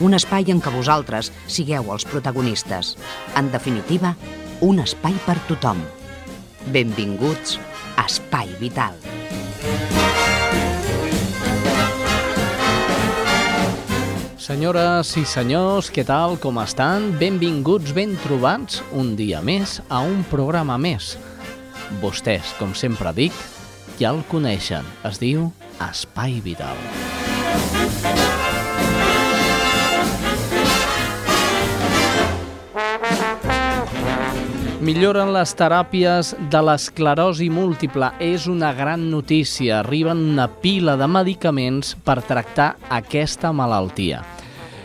un espai en què vosaltres sigueu els protagonistes. En definitiva, un espai per tothom. Benvinguts a Espai Vital. Senyores i senyors, què tal, com estan? Benvinguts, ben trobats, un dia més a un programa més. Vostès, com sempre dic, ja el coneixen. Es diu Espai Vital. Milloren les teràpies de l'esclerosi múltiple. És una gran notícia. Arriben una pila de medicaments per tractar aquesta malaltia.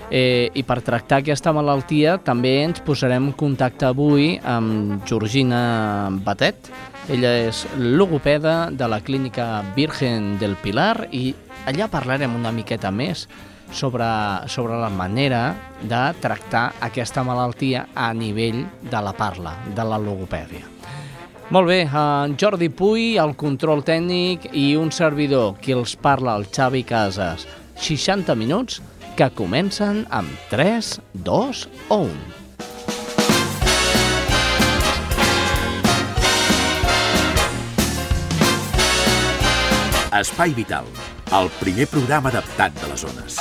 Eh, I per tractar aquesta malaltia també ens posarem en contacte avui amb Georgina Batet. Ella és logopeda de la clínica Virgen del Pilar i allà parlarem una miqueta més sobre, sobre la manera de tractar aquesta malaltia a nivell de la parla, de la logopèdia. Molt bé, en Jordi Puy, el control tècnic i un servidor, qui els parla, el Xavi Casas. 60 minuts que comencen amb 3, 2 o 1. Espai Vital, el primer programa adaptat de les zones.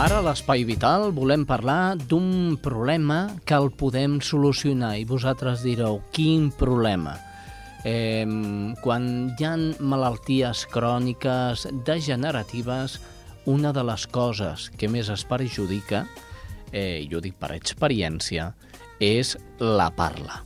Ara a l'Espai Vital volem parlar d'un problema que el podem solucionar i vosaltres direu, quin problema? Eh, quan hi ha malalties cròniques degeneratives, una de les coses que més es perjudica, eh, jo dic per experiència, és la parla.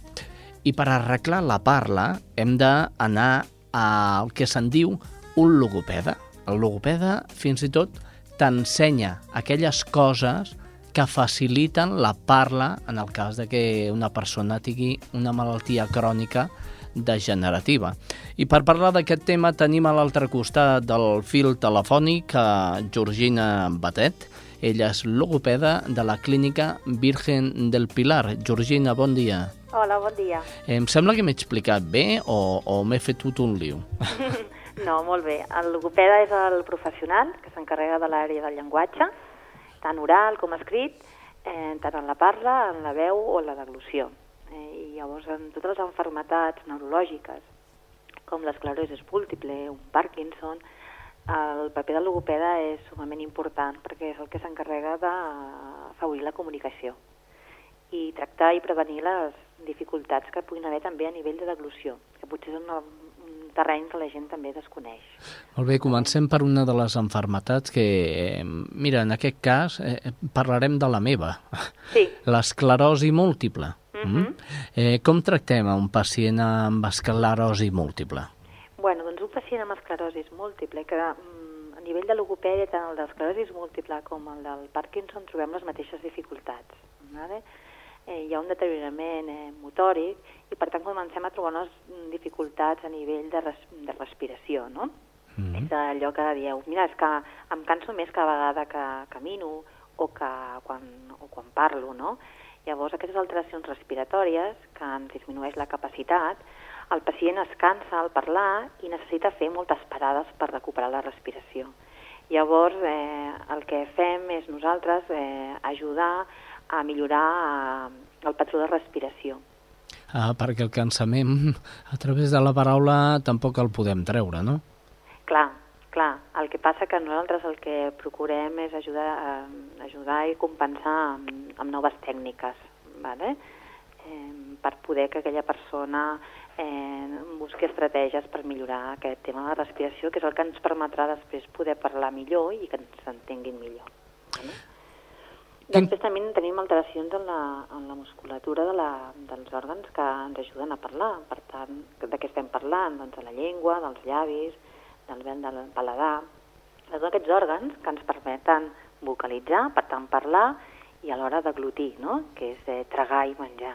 I per arreglar la parla hem d'anar al que se'n diu un logopeda. El logopeda, fins i tot, t'ensenya aquelles coses que faciliten la parla en el cas de que una persona tingui una malaltia crònica degenerativa. I per parlar d'aquest tema tenim a l'altre costat del fil telefònic a Georgina Batet. Ella és logopeda de la clínica Virgen del Pilar. Georgina, bon dia. Hola, bon dia. Em sembla que m'he explicat bé o, o m'he fet tot un liu? No, molt bé. El logopeda és el professional que s'encarrega de l'àrea del llenguatge, tant oral com escrit, eh, tant en la parla, en la veu o en la deglució. Eh, I llavors, en totes les enfermetats neurològiques, com l'esclerosi múltiple, un Parkinson, el paper del logopeda és sumament important perquè és el que s'encarrega d'afavorir la comunicació i tractar i prevenir les dificultats que puguin haver també a nivell de deglució, que potser és una, un terreny que la gent també desconeix. Molt bé, comencem per una de les enfermetats que, eh, mira, en aquest cas eh, parlarem de la meva, Sí. l'esclerosi múltiple. Mhm. Mm? Eh, com tractem a un pacient amb esclerosi múltiple? Bueno, doncs un pacient amb esclerosi múltiple, que mm, a nivell de logopèdia, tant el d'esclerosi múltiple com el del Parkinson, trobem les mateixes dificultats. Vale? Eh, hi ha un deteriorament eh, motòric i, per tant, comencem a trobar unes mm, dificultats a nivell de, res de respiració, no? Mm. És allò que dieu, mira, és que em canso més cada vegada que camino o, que quan, o quan parlo, no? Llavors, aquestes alteracions respiratòries, que ens disminueix la capacitat, el pacient es cansa al parlar i necessita fer moltes parades per recuperar la respiració. Llavors, eh, el que fem és nosaltres eh, ajudar a millorar eh, el patró de respiració. Ah, perquè el cansament a través de la paraula tampoc el podem treure, no? Clar, clar. El que passa que nosaltres el que procurem és ajudar, eh, ajudar i compensar amb, amb noves tècniques, ¿vale? eh, per poder que aquella persona eh, busqui estratègies per millorar aquest tema de la respiració, que és el que ens permetrà després poder parlar millor i que ens entenguin millor. ¿vale? Després també tenim alteracions en la, en la musculatura de la, dels òrgans que ens ajuden a parlar. Per tant, de què estem parlant? Doncs de la llengua, dels llavis, del vel del paladar, de tots aquests òrgans que ens permeten vocalitzar, per tant parlar, i a l'hora deglutir, no? que és eh, tragar i menjar.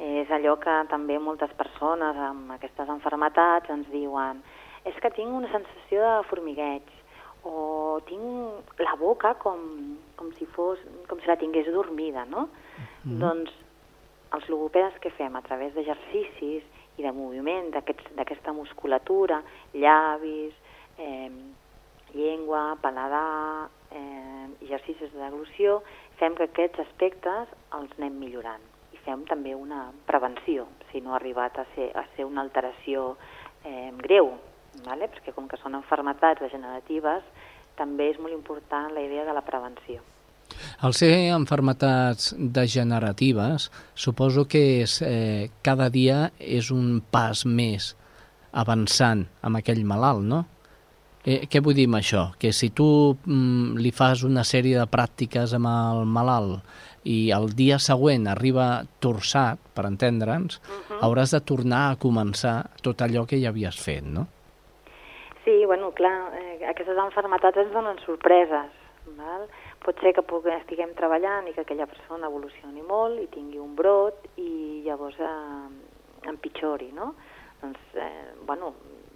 És allò que també moltes persones amb aquestes enfermetats ens diuen és que tinc una sensació de formigueig o tinc la boca com, com, si, fos, com si la tingués dormida, no? Mm. Doncs els logopedes que fem a través d'exercicis i de moviment d'aquesta musculatura, llavis, eh, llengua, paladar, eh, exercicis de deglució, fem que aquests aspectes els anem millorant. I fem també una prevenció, si no ha arribat a ser, a ser una alteració eh, greu, vale? perquè com que són enfermetats degeneratives, també és molt important la idea de la prevenció. Al ser enfermetats degeneratives, suposo que és, eh, cada dia és un pas més avançant amb aquell malalt, no? Eh, què vull dir amb això? Que si tu mm, li fas una sèrie de pràctiques amb el malalt i el dia següent arriba torçat, per entendre'ns, uh -huh. hauràs de tornar a començar tot allò que ja havies fet, no? Sí, bueno, clar, eh, aquestes enfermetats ens donen sorpreses. Val? Pot ser que estiguem treballant i que aquella persona evolucioni molt i tingui un brot i llavors eh, empitjori, no? Doncs, eh, bueno,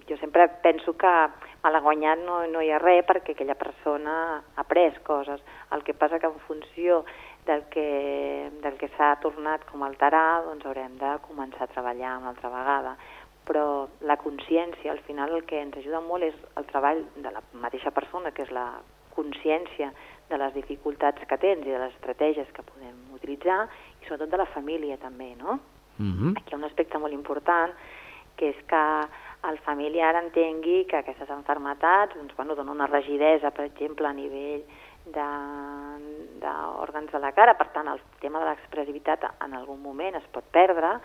jo sempre penso que mal ha guanyat no, no hi ha res perquè aquella persona ha après coses. El que passa que en funció del que, del que s'ha tornat com a alterar, doncs haurem de començar a treballar una altra vegada però la consciència, al final el que ens ajuda molt és el treball de la mateixa persona, que és la consciència de les dificultats que tens i de les estratègies que podem utilitzar, i sobretot de la família també, no? Mm -hmm. Aquí hi ha un aspecte molt important, que és que el familiar entengui que aquestes enfermetats doncs, bueno, donen una rigidesa, per exemple, a nivell de- d'òrgans de, de la cara, per tant, el tema de l'expressivitat en algun moment es pot perdre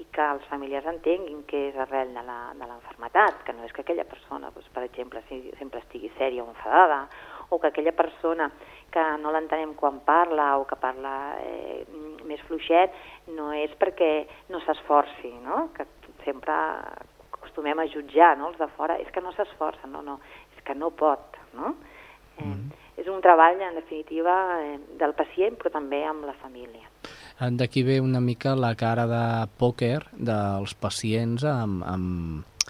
i que els familiars entenguin que és arrel de l'enfermetat, que no és que aquella persona, doncs, per exemple, si, sempre estigui sèria o enfadada, o que aquella persona que no l'entenem quan parla o que parla eh, més fluixet, no és perquè no s'esforci, no? que sempre acostumem a jutjar no? els de fora, és que no s'esforça, no, no, és que no pot. No? Eh, mm. És un treball, en definitiva, eh, del pacient, però també amb la família. D'aquí ve una mica la cara de pòquer dels pacients amb, amb,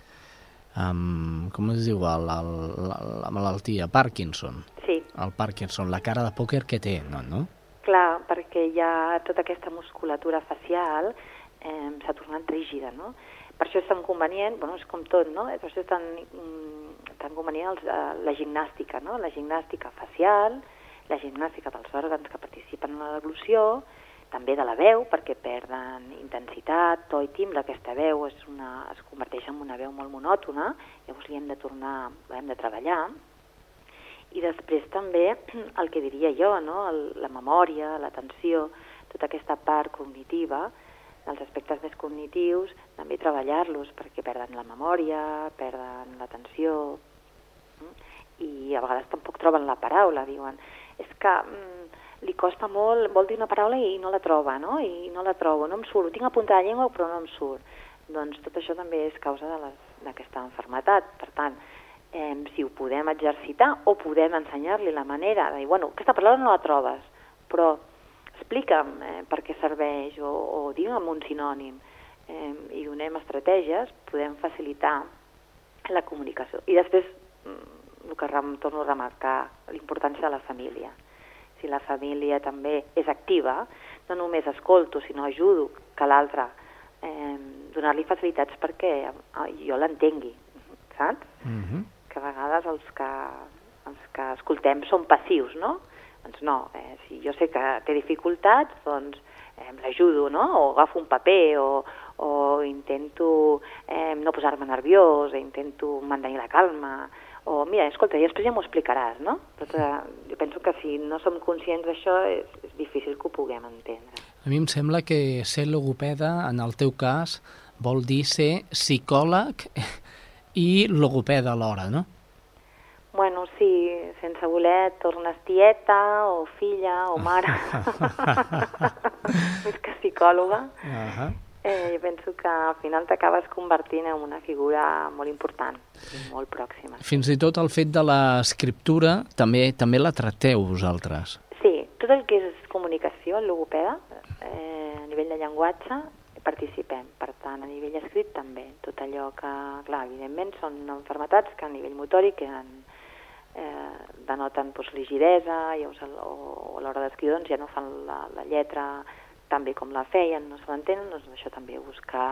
amb com es diu, el, la, la malaltia, Parkinson. Sí, El Parkinson, la cara de pòquer que té, no? no? clar, perquè hi ha tota aquesta musculatura facial eh, s'ha tornat rígida, no? Per això és tan convenient, bueno, és com tot, no? Per això és tan, mm, tan convenient els, eh, la gimnàstica, no? La gimnàstica facial, la gimnàstica dels òrgans que participen en la deglució, també de la veu, perquè perden intensitat, to i timbre, aquesta veu és una, es converteix en una veu molt monòtona, llavors li hem de tornar, l'hem de treballar, i després també el que diria jo, no? el, la memòria, l'atenció, tota aquesta part cognitiva, els aspectes més cognitius, també treballar-los perquè perden la memòria, perden l'atenció, mm? i a vegades tampoc troben la paraula, diuen, és que mm, li costa molt, vol dir una paraula i no la troba, no? I no la trobo, no em surt, ho tinc a punta de llengua però no em surt. Doncs tot això també és causa d'aquesta enfermetat. Per tant, eh, si ho podem exercitar o podem ensenyar-li la manera de dir, bueno, aquesta paraula no la trobes, però explica'm eh, per què serveix o, o digue'm un sinònim eh, i donem estratègies, podem facilitar la comunicació. I després, mm, el que torno a remarcar, l'importància de la família. Si la família també és activa, no només escolto, sinó ajudo que l'altre eh, donar-li facilitats perquè eh, jo l'entengui, saps? Mm -hmm. que a vegades els que, els que escoltem són passius, no? Doncs no, eh, si jo sé que té dificultats, doncs eh, l'ajudo, no? O agafo un paper, o, o intento eh, no posar-me nerviós, intento mantenir la calma, o mira, escolta, i després ja m'ho explicaràs, no? Tot, eh, jo penso que si no som conscients d'això és, és difícil que ho puguem entendre. A mi em sembla que ser logopeda, en el teu cas, vol dir ser psicòleg i logopeda alhora, no? Bueno, sí, sense voler tornes tieta o filla o mare, més que psicòloga. Uh -huh. Eh, jo penso que al final t'acabes convertint en una figura molt important i molt pròxima. Fins i tot el fet de l'escriptura també també la tracteu vosaltres. Sí, tot el que és comunicació, logopeda, eh, a nivell de llenguatge, participem. Per tant, a nivell escrit també. Tot allò que, clar, evidentment són enfermetats que a nivell motòric eren, eh, denoten doncs, rigidesa i, o, o a l'hora d'escriure doncs, ja no fan la, la lletra tan bé com la feien, no se l'entenen, doncs això també buscar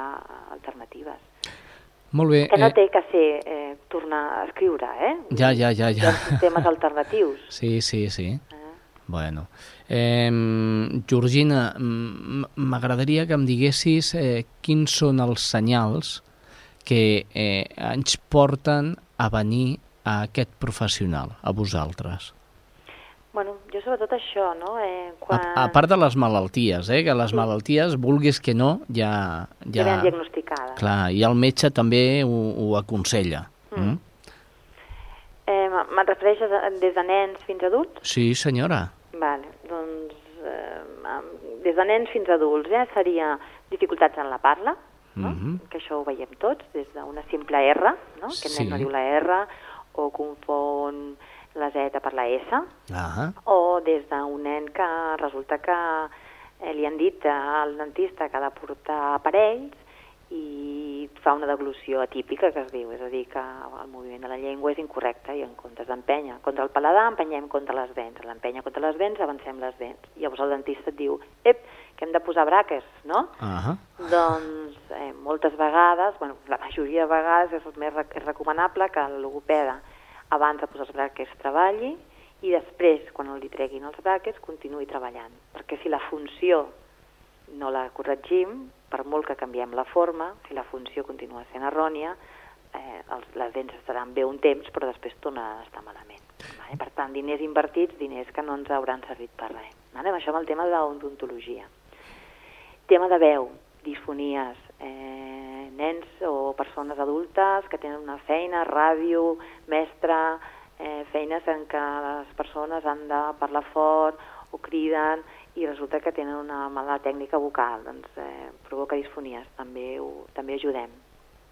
alternatives. Molt bé. Que no eh, té que ser eh, tornar a escriure, eh? Ja, ja, ja, ja. ha sistemes alternatius. Sí, sí, sí. Eh? Bueno. Eh, Georgina, m'agradaria que em diguessis eh, quins són els senyals que eh, ens porten a venir a aquest professional, a vosaltres. Bueno, jo sobretot això, no? Eh, quan... A, a part de les malalties, eh, que les malalties, vulguis que no, ja... ja ben diagnosticades. Clar, i el metge també ho, ho aconsella. Mm. Mm? Eh, me'n refereixes des de nens fins a adults? Sí, senyora. Vale, doncs eh, des de nens fins a adults eh, seria dificultats en la parla, no? Mhm. que això ho veiem tots, des d'una simple R, no? que el Sí. nen no diu la R, o confon la Z per la S, Ah, o des d'un nen que resulta que eh, li han dit al dentista que ha de portar aparells i fa una deglució atípica, que es diu, és a dir, que el moviment de la llengua és incorrecte i en comptes d'empènyer contra el paladar, empenyem contra les dents, l'empenya contra les dents, avancem les dents. Llavors el dentista et diu, ep, que hem de posar braques, no? ah, Doncs eh, moltes vegades, bueno, la majoria de vegades és, més, és recomanable que el logopeda abans de posar els braques treballi i després, quan li treguin els braques, continuï treballant. Perquè si la funció no la corregim, per molt que canviem la forma, si la funció continua sent errònia, eh, els, les dents estaran bé un temps, però després tornaran a estar malament. Vale? Per tant, diners invertits, diners que no ens hauran servit per res. Vale? Això amb el tema de l'odontologia. Tema de veu, disfonies, eh, nens o persones adultes que tenen una feina, ràdio, mestre, eh, feines en què les persones han de parlar fort o criden i resulta que tenen una mala tècnica vocal, doncs eh, provoca disfonies, també, ho, també ajudem.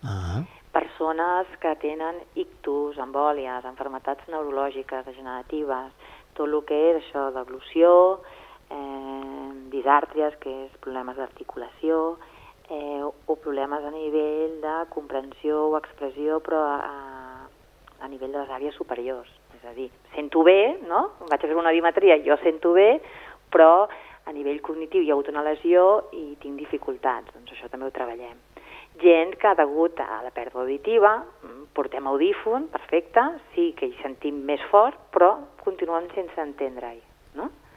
ah, Persones que tenen ictus, embòlies, enfermetats neurològiques, degeneratives, tot el que és això d'aglució, eh, disàrtries, que és problemes d'articulació, eh, o problemes a nivell de comprensió o expressió, però a, a nivell de les àrees superiors. És a dir, sento bé, no? Vaig a fer una audiometria, jo sento bé, però a nivell cognitiu hi ha hagut una lesió i tinc dificultats, doncs això també ho treballem. Gent que, degut a la pèrdua auditiva, mm, portem audífon, perfecte, sí que hi sentim més fort, però continuem sense entendre-hi?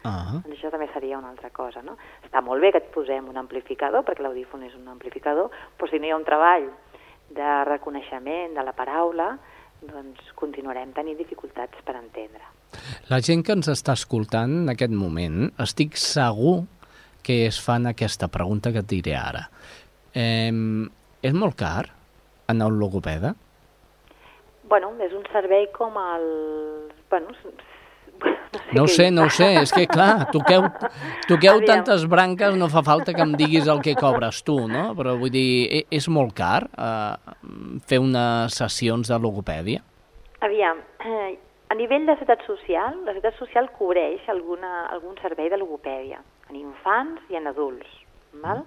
Ah, Doncs això també seria una altra cosa, no? Està molt bé que et posem un amplificador, perquè l'audífon és un amplificador, però si no hi ha un treball de reconeixement de la paraula, doncs continuarem tenint dificultats per entendre. La gent que ens està escoltant en aquest moment, estic segur que es fan aquesta pregunta que et diré ara. Eh, és molt car anar a un logopeda? Bueno, és un servei com el... Bueno, No ho sé, no ho sé, és que clar, toqueu, toqueu Aviam. tantes branques, no fa falta que em diguis el que cobres tu, no? Però vull dir, e- és molt car eh, fer unes sessions de logopèdia? Aviam, eh, a nivell de seguretat social, la seguretat social cobreix alguna, algun servei de logopèdia en infants i en adults. Val?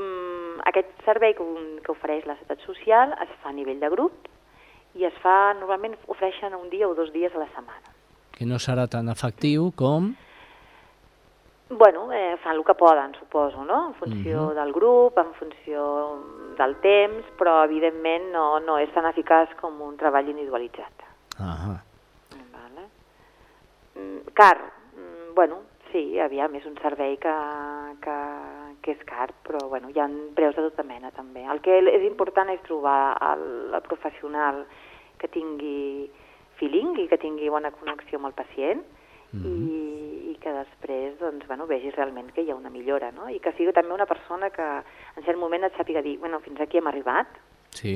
Mm, aquest servei que, que ofereix la seguretat social es fa a nivell de grup i es fa, normalment ofereixen un dia o dos dies a la setmana. Que no serà tan efectiu com... Bueno, eh, fan el que poden, suposo, no? En funció Mhm. del grup, en funció del temps, però evidentment no, no és tan eficaç com un treball individualitzat. Ah, Vale. Mm, car, mm, bueno, sí, aviam, és un servei que, que, que és car, però bueno, hi ha preus de tota mena també. El que és important és trobar el, el professional que tingui feeling i que tingui bona connexió amb el pacient i, i que després doncs, bueno, vegis realment que hi ha una millora, no? I que sigui també una persona que en cert moment et sàpiga dir, bueno, fins aquí hem arribat, sí.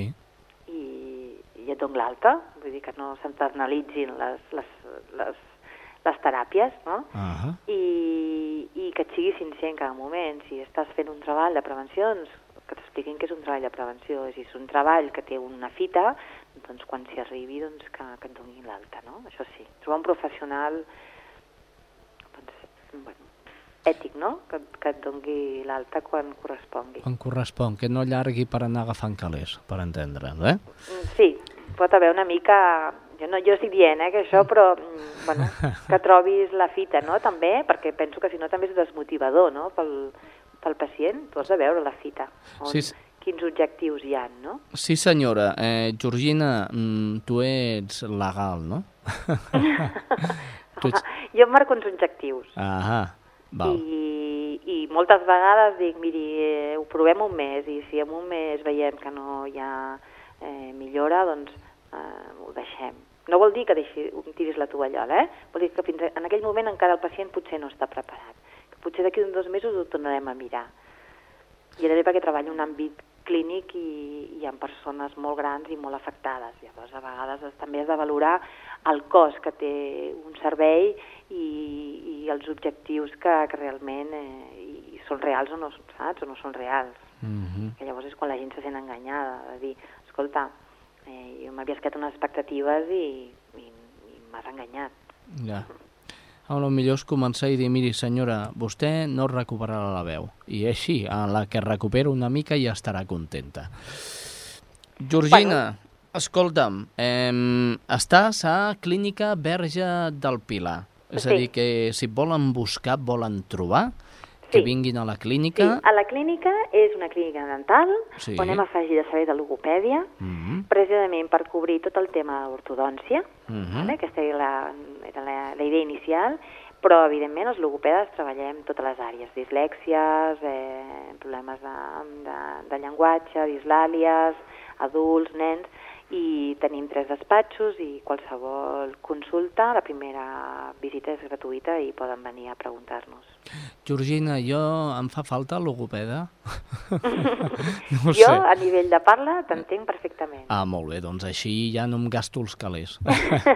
i, i i et dono l'alta, vull dir que no s'internalitzin les, les, les, les teràpies, no? Uh -huh. I, i que et sigui sincer en cada moment. Si estàs fent un treball de prevenció, doncs que t'expliquin que és un treball de prevenció. Si és un treball que té una fita, doncs quan s'hi arribi doncs que, que et donin l'alta, no? Això sí, trobar un professional doncs, bueno, ètic, no? Que, que et doni l'alta quan correspongui. Quan correspon, que no allargui per anar agafant calés, per entendre'ns, eh? Mm, Sí, pot haver una mica... Jo, no, jo estic dient eh, que això, però mm, bueno, que trobis la fita, no?, també, perquè penso que si no també és desmotivador, no?, pel, pel pacient. Tu has de veure la fita, on, Sí, quins objectius hi ha, no? Sí, senyora. Eh, Georgina, mm, tu ets legal, no? tu ets... Jo em marco uns objectius. Ah, val. I, I moltes vegades dic, miri, eh, ho provem un mes, i si en un mes veiem que no hi ha eh, millora, doncs eh, ho deixem. No vol dir que deixi, tiris la tovallola, eh? Vol dir que fins a, en aquell moment encara el pacient potser no està preparat. Potser d'aquí uns dos mesos ho tornarem a mirar. I també perquè treballo en un àmbit clínic i hi ha persones molt grans i molt afectades. Llavors, a vegades es, també has de valorar el cost que té un servei i, i els objectius que, que realment eh, i són reals o no, saps? O no són reals. Mhm. Que llavors és quan la gent se sent enganyada, de dir, escolta, eh, jo m'havies quedat unes expectatives i, i, i m'has enganyat. Ja. A lo millor és començar i dir, miri senyora, vostè no recuperarà la veu. I així, a la que recupera una mica ja estarà contenta. Georgina, escolta'm, eh, estàs a Clínica Verge del Pilar. És a Sí. dir, que si volen buscar, volen trobar, que Sí. vinguin a la Sí, clínica... a la clínica és una clínica dental Sí. on hem afegit de servei de logopèdia, Mhm, precisament per cobrir tot el tema d'ortodòncia, mhm. vale? aquesta era, la, era la, la idea inicial, però evidentment els logopedes treballem totes les àrees, dislèxies, eh, problemes de, de, de llenguatge, dislàlies, adults, nens, i tenim tres despatxos i qualsevol consulta, la primera visita és gratuïta i poden venir a preguntar-nos. Georgina, jo em fa falta logopeda? no jo, sé. a nivell de parla, t'entenc perfectament. Ah, molt bé, doncs així ja no em gasto els calés.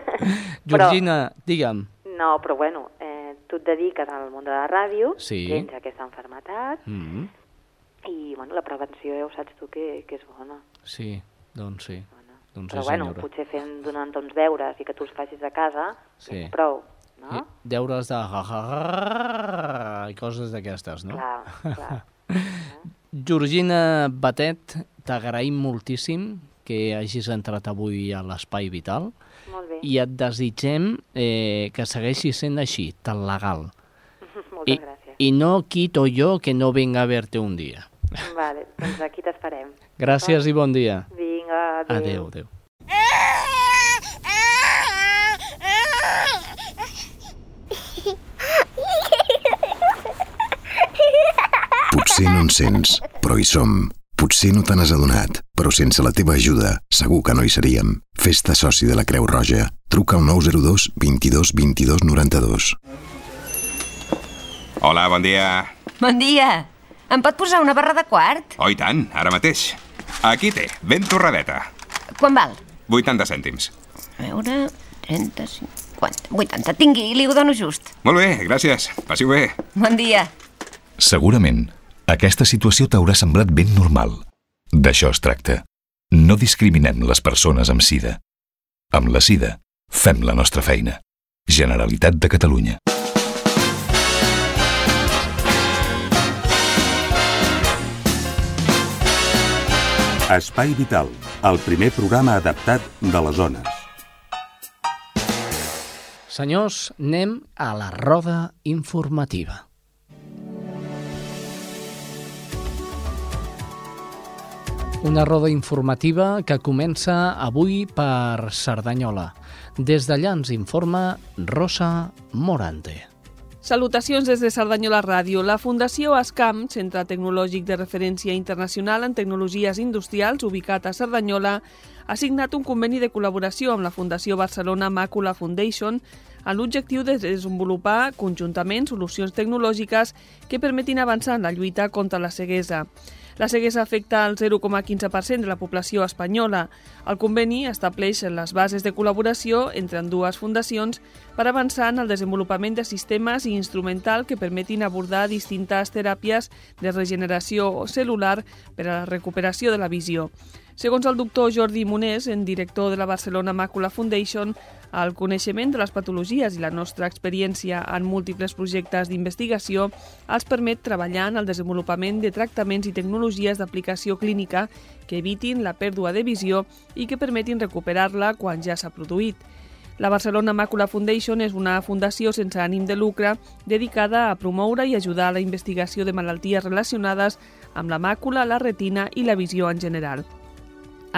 Georgina, digue'm. No, però bueno, eh, tu et dediques al món de la ràdio, Sí. tens aquesta enfermetat, Mm, i bueno, la prevenció ja ho saps tu que, que és bona. sí, doncs sí. Doncs Però sí, bueno, senyora. potser fent donant uns deures i que tu els facis a casa, Sí. és prou, no? I Deures de... i coses d'aquestes, no? Clar, clar. Georgina Batet, t'agraïm moltíssim que hagis entrat avui a l'Espai Vital Molt bé, i et desitgem eh, que segueixi sent així, tan legal. moltes I, gràcies. I no quito yo que no venga a verte un dia. Vale, doncs aquí t'esperem. Gràcies i bon dia. Vinga, adéu. Adéu, adéu. Potser no ens sents, però hi som. Potser no te n'has adonat, però sense la teva ajuda segur que no hi seríem. Festa soci de la Creu Roja. Truca al 902 22 22 92. Hola, bon dia. Bon dia. Em pot posar una barra de quart? Oh, i tant, ara mateix. Aquí té, ben torradeta. Quan val? 80 cèntims. A veure, 30, 50, 80. Tingui, li ho dono just. Molt bé, gràcies. Passi-ho bé. Bon dia. Segurament, aquesta situació t'haurà semblat ben normal. D'això es tracta. No discriminem les persones amb sida. Amb la sida, fem la nostra feina. Generalitat de Catalunya. Espai Vital, el primer programa adaptat de les zones. Senyors, anem a la roda informativa. Una roda informativa que comença avui per Cerdanyola. Des d'allà ens informa Rosa Morante. Salutacions des de Cerdanyola Ràdio. La Fundació ASCAM, Centre Tecnològic de Referència Internacional en Tecnologies Industrials, ubicat a Cerdanyola, ha signat un conveni de col·laboració amb la Fundació Barcelona Macula Foundation amb l'objectiu de desenvolupar conjuntament solucions tecnològiques que permetin avançar en la lluita contra la ceguesa. La ceguesa afecta al 0,15% de la població espanyola. El conveni estableix les bases de col·laboració entre dues fundacions per avançar en el desenvolupament de sistemes i instrumental que permetin abordar distintes teràpies de regeneració celular per a la recuperació de la visió. Segons el doctor Jordi Monés, en director de la Barcelona Macula Foundation, el coneixement de les patologies i la nostra experiència en múltiples projectes d'investigació els permet treballar en el desenvolupament de tractaments i tecnologies d'aplicació clínica que evitin la pèrdua de visió i que permetin recuperar-la quan ja s'ha produït. La Barcelona Macula Foundation és una fundació sense ànim de lucre dedicada a promoure i ajudar a la investigació de malalties relacionades amb la màcula, la retina i la visió en general.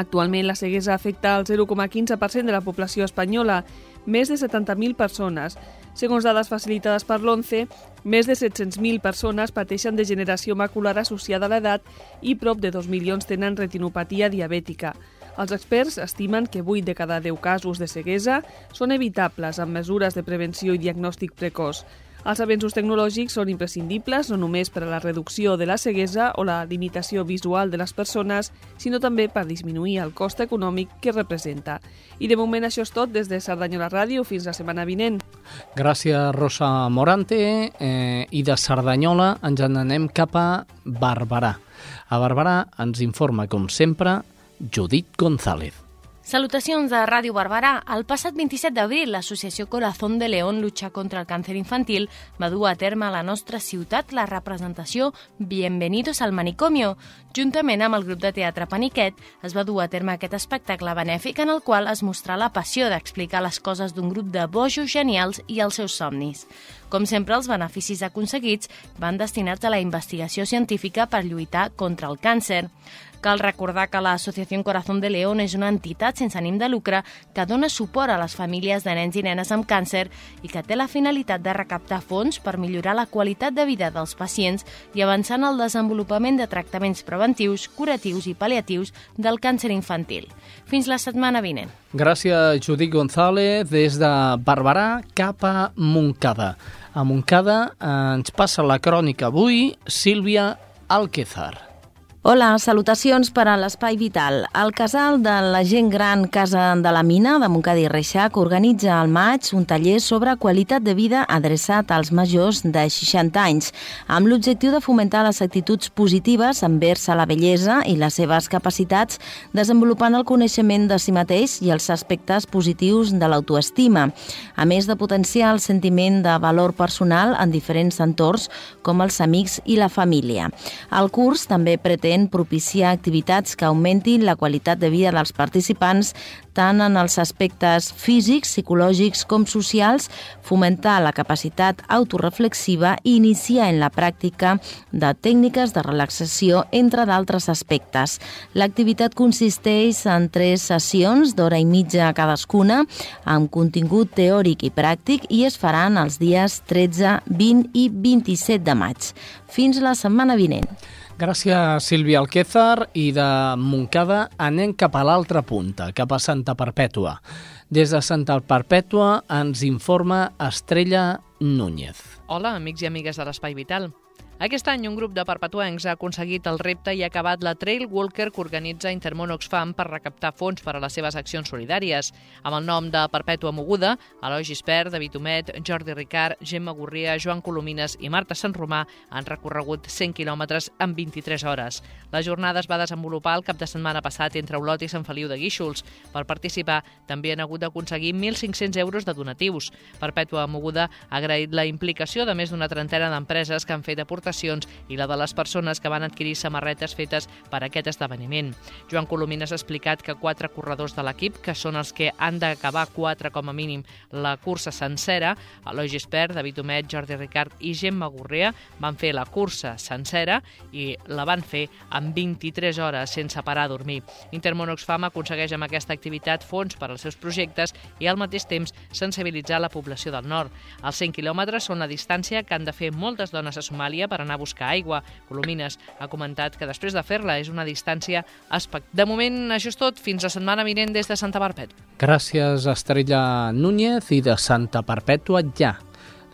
Actualment la ceguesa afecta el 0,15% de la població espanyola, més de 70.000 persones. Segons dades facilitades per l'ONCE, més de 700.000 persones pateixen degeneració macular associada a l'edat i prop de 2 milions tenen retinopatia diabètica. Els experts estimen que 8 de cada 10 casos de ceguesa són evitables amb mesures de prevenció i diagnòstic precoç. Els avenços tecnològics són imprescindibles no només per a la reducció de la ceguesa o la limitació visual de les persones, sinó també per disminuir el cost econòmic que representa. I de moment això és tot des de Cerdanyola Ràdio fins la setmana vinent. Gràcies, Rosa Morante. Eh, I de Cerdanyola ens en anem cap a Barberà. A Barberà ens informa, com sempre, Judit González. Salutacions de Ràdio Barberà. El passat 27 d'abril, l'associació Corazón de León Lucha contra el Càncer Infantil va dur a terme a la nostra ciutat la representació Bienvenidos al Manicomio. Juntament amb el grup de teatre Paniquet, es va dur a terme aquest espectacle benèfic en el qual es mostrà la passió d'explicar les coses d'un grup de bojos genials i els seus somnis. Com sempre, els beneficis aconseguits van destinats a la investigació científica per lluitar contra el càncer. Cal recordar que l'Associació Corazón de León és una entitat sense ànim de lucre que dona suport a les famílies de nens i nenes amb càncer i que té la finalitat de recaptar fons per millorar la qualitat de vida dels pacients i avançar en el desenvolupament de tractaments preventius, curatius i pal·liatius del càncer infantil. Fins la setmana vinent. Gràcies, Judit González, des de Barberà cap a Montcada. A Montcada eh, ens passa la crònica avui Sílvia Alquezar. Hola, salutacions per a l'Espai Vital. El casal de la gent gran Casa de la Mina de Montcada i Reixac organitza al maig un taller sobre qualitat de vida adreçat als majors de 60 anys, amb l'objectiu de fomentar les actituds positives envers a la bellesa i les seves capacitats, desenvolupant el coneixement de si mateix i els aspectes positius de l'autoestima, a més de potenciar el sentiment de valor personal en diferents entorns com els amics i la família. El curs també pretén pretén propiciar activitats que augmentin la qualitat de vida dels participants tant en els aspectes físics, psicològics com socials, fomentar la capacitat autoreflexiva i iniciar en la pràctica de tècniques de relaxació, entre d'altres aspectes. L'activitat consisteix en tres sessions d'hora i mitja cadascuna, amb contingut teòric i pràctic, i es faran els dies 13, 20 i 27 de maig. Fins la setmana vinent. Gràcies, Sílvia Alquézar. I de Montcada anem cap a l'altra punta, cap a Santa Perpètua. Des de Santa Perpètua ens informa Estrella Núñez. Hola, amics i amigues de l'Espai Vital. Aquest any un grup de perpetuencs ha aconseguit el repte i ha acabat la Trail Walker que organitza Intermón Oxfam per recaptar fons per a les seves accions solidàries. Amb el nom de Perpètua Moguda, Eloi Gispert, David Homet, Jordi Ricard, Gemma Gurria, Joan Colomines i Marta Sant Romà han recorregut 100 quilòmetres en 23 hores. La jornada es va desenvolupar el cap de setmana passat entre Olot i Sant Feliu de Guíxols. Per participar també han hagut d'aconseguir 1.500 euros de donatius. Perpètua Moguda ha agraït la implicació de més d'una trentena d'empreses que han fet aportacions aportacions i la de les persones que van adquirir samarretes fetes per aquest esdeveniment. Joan Colomines ha explicat que quatre corredors de l'equip, que són els que han d'acabar quatre com a mínim la cursa sencera, Eloi Gispert, David Homet, Jordi Ricard i Gemma Gorrea, van fer la cursa sencera i la van fer en 23 hores sense parar a dormir. Intermón Oxfam aconsegueix amb aquesta activitat fons per als seus projectes i al mateix temps sensibilitzar la població del nord. Els 100 quilòmetres són la distància que han de fer moltes dones a Somàlia per anar a buscar aigua. Colomines ha comentat que després de fer-la és una distància espectacular. De moment, això és tot. Fins la setmana vinent des de Santa Perpètua. Gràcies, Estrella Núñez, i de Santa Perpètua ja.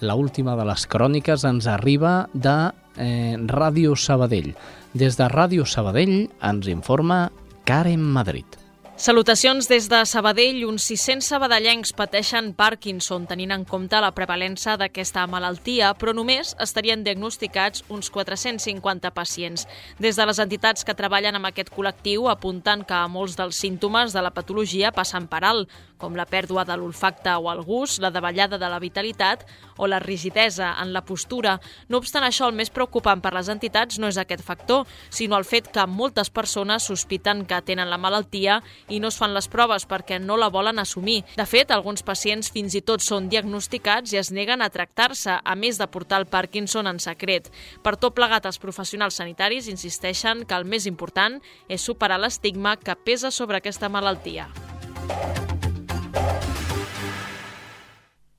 La última de les cròniques ens arriba de eh, Ràdio Sabadell. Des de Ràdio Sabadell ens informa Karen Madrid. Salutacions des de Sabadell. Uns 600 sabadellencs pateixen Parkinson tenint en compte la prevalença d'aquesta malaltia, però només estarien diagnosticats uns 450 pacients. Des de les entitats que treballen amb aquest col·lectiu apunten que molts dels símptomes de la patologia passen per alt, com la pèrdua de l'olfacte o el gust, la davallada de la vitalitat o la rigidesa en la postura. No obstant això, el més preocupant per les entitats no és aquest factor, sinó el fet que moltes persones sospiten que tenen la malaltia i no es fan les proves perquè no la volen assumir. De fet, alguns pacients fins i tot són diagnosticats i es neguen a tractar-se, a més de portar el Parkinson en secret. Per tot plegat, els professionals sanitaris insisteixen que el més important és superar l'estigma que pesa sobre aquesta malaltia.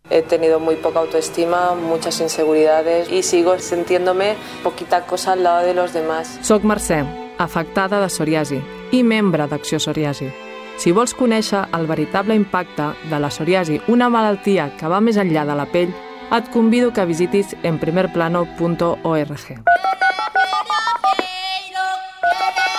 He tenido muy poca autoestima, muchas inseguridades y sigo sintiéndome poquita cosa al lado de los demás. Soc Mercè, afectada de psoriasi i membre d'Acció Psoriasi. Si vols conèixer el veritable impacte de la psoriasi, una malaltia que va més enllà de la pell, et convido que visitis enprimerplano.org.